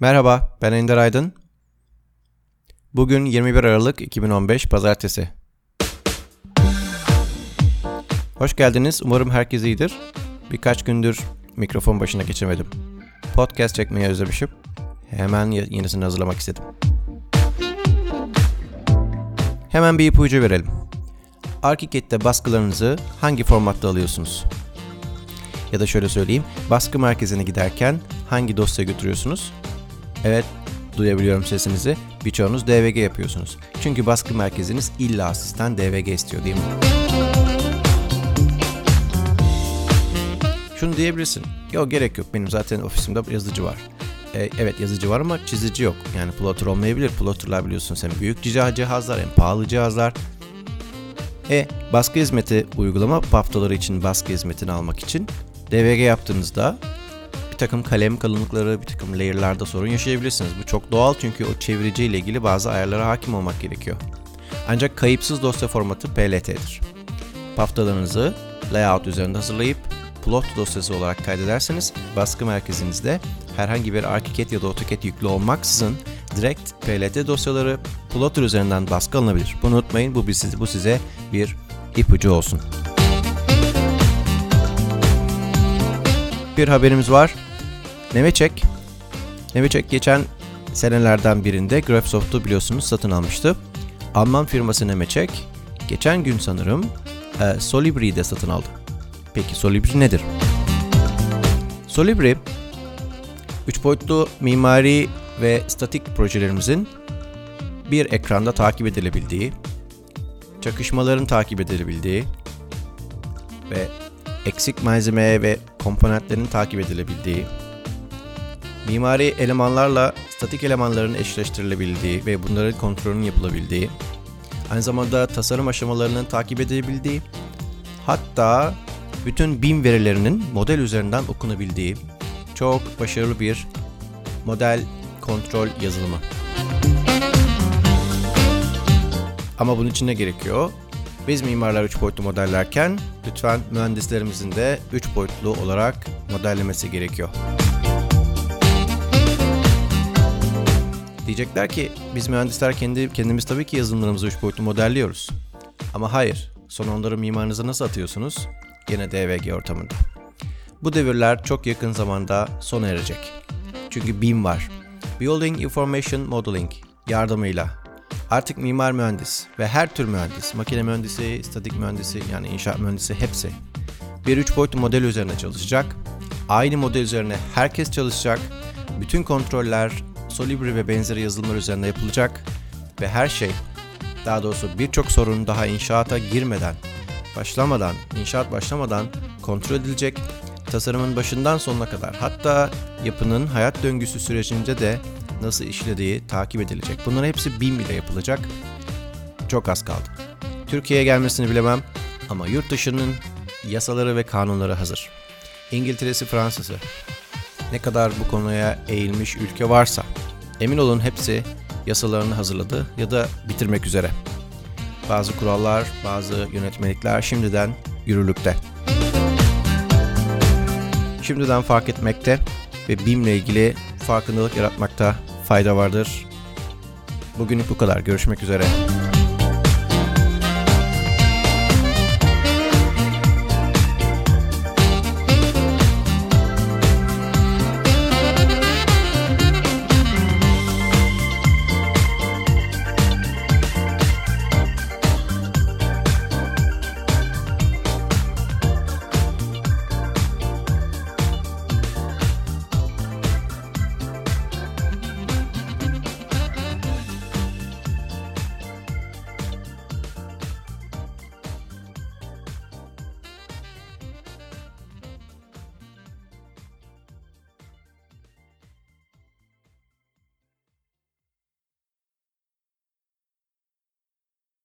Merhaba, ben Ender Aydın. Bugün 21 Aralık 2015 Pazartesi. Hoş geldiniz. Umarım herkes iyidir. Birkaç gündür mikrofon başına geçemedim. Podcast çekmeyi özlemişim. Hemen yenisini hazırlamak istedim. Hemen bir ipucu verelim. ArchiCAD'de baskılarınızı hangi formatta alıyorsunuz? Ya da şöyle söyleyeyim, baskı merkezine giderken hangi dosya götürüyorsunuz? Evet, duyabiliyorum sesinizi. Birçoğunuz DVG yapıyorsunuz. Çünkü baskı merkeziniz illa asistan DVG istiyor değil mi? Şunu diyebilirsin. Yok gerek yok. Benim zaten ofisimde yazıcı var. E, evet yazıcı var ama çizici yok. Yani plotter olmayabilir. Plotterlar biliyorsun hem büyük cihazlar hem pahalı cihazlar. E baskı hizmeti uygulama haftaları için baskı hizmetini almak için DVG yaptığınızda bir takım kalem kalınlıkları, bir takım layer'larda sorun yaşayabilirsiniz. Bu çok doğal çünkü o çevirici ile ilgili bazı ayarlara hakim olmak gerekiyor. Ancak kayıpsız dosya formatı PLT'dir. Paftalarınızı layout üzerinde hazırlayıp plot dosyası olarak kaydederseniz baskı merkezinizde herhangi bir ArchiCAD ya da AutoCAD yüklü olmaksızın direkt PLT dosyaları plotter üzerinden baskı alınabilir. Bunu unutmayın bu, bu size bir ipucu olsun. Bir haberimiz var. Nemeçek. Nemeçek geçen senelerden birinde Graphisoft'u biliyorsunuz satın almıştı. Alman firması Nemeçek geçen gün sanırım e, Solibri'yi de satın aldı. Peki Solibri nedir? Solibri, 3 boyutlu mimari ve statik projelerimizin bir ekranda takip edilebildiği, çakışmaların takip edilebildiği ve eksik malzeme ve komponentlerin takip edilebildiği, mimari elemanlarla statik elemanların eşleştirilebildiği ve bunların kontrolünün yapılabildiği, aynı zamanda tasarım aşamalarının takip edilebildiği, hatta bütün BIM verilerinin model üzerinden okunabildiği çok başarılı bir model kontrol yazılımı. Ama bunun için ne gerekiyor? Biz mimarlar 3 boyutlu modellerken lütfen mühendislerimizin de 3 boyutlu olarak modellemesi gerekiyor. Diyecekler ki biz mühendisler kendi kendimiz tabii ki yazılımlarımızı 3 boyutlu modelliyoruz. Ama hayır, son onları mimarınıza nasıl atıyorsunuz? Yine DVG ortamında. Bu devirler çok yakın zamanda sona erecek. Çünkü BIM var. Building Information Modeling yardımıyla artık mimar mühendis ve her tür mühendis, makine mühendisi, statik mühendisi yani inşaat mühendisi hepsi bir üç boyutlu model üzerine çalışacak. Aynı model üzerine herkes çalışacak. Bütün kontroller Solibri ve benzeri yazılımlar üzerinde yapılacak ve her şey daha doğrusu birçok sorun daha inşaata girmeden, başlamadan, inşaat başlamadan kontrol edilecek. Tasarımın başından sonuna kadar hatta yapının hayat döngüsü sürecinde de nasıl işlediği takip edilecek. Bunların hepsi BIM ile yapılacak. Çok az kaldı. Türkiye'ye gelmesini bilemem ama yurt dışının yasaları ve kanunları hazır. İngiltere'si, Fransa'sı. Ne kadar bu konuya eğilmiş ülke varsa emin olun hepsi yasalarını hazırladı ya da bitirmek üzere. Bazı kurallar, bazı yönetmelikler şimdiden yürürlükte. Şimdiden fark etmekte ve BİM ile ilgili farkındalık yaratmakta fayda vardır. Bugünlük bu kadar. Görüşmek üzere.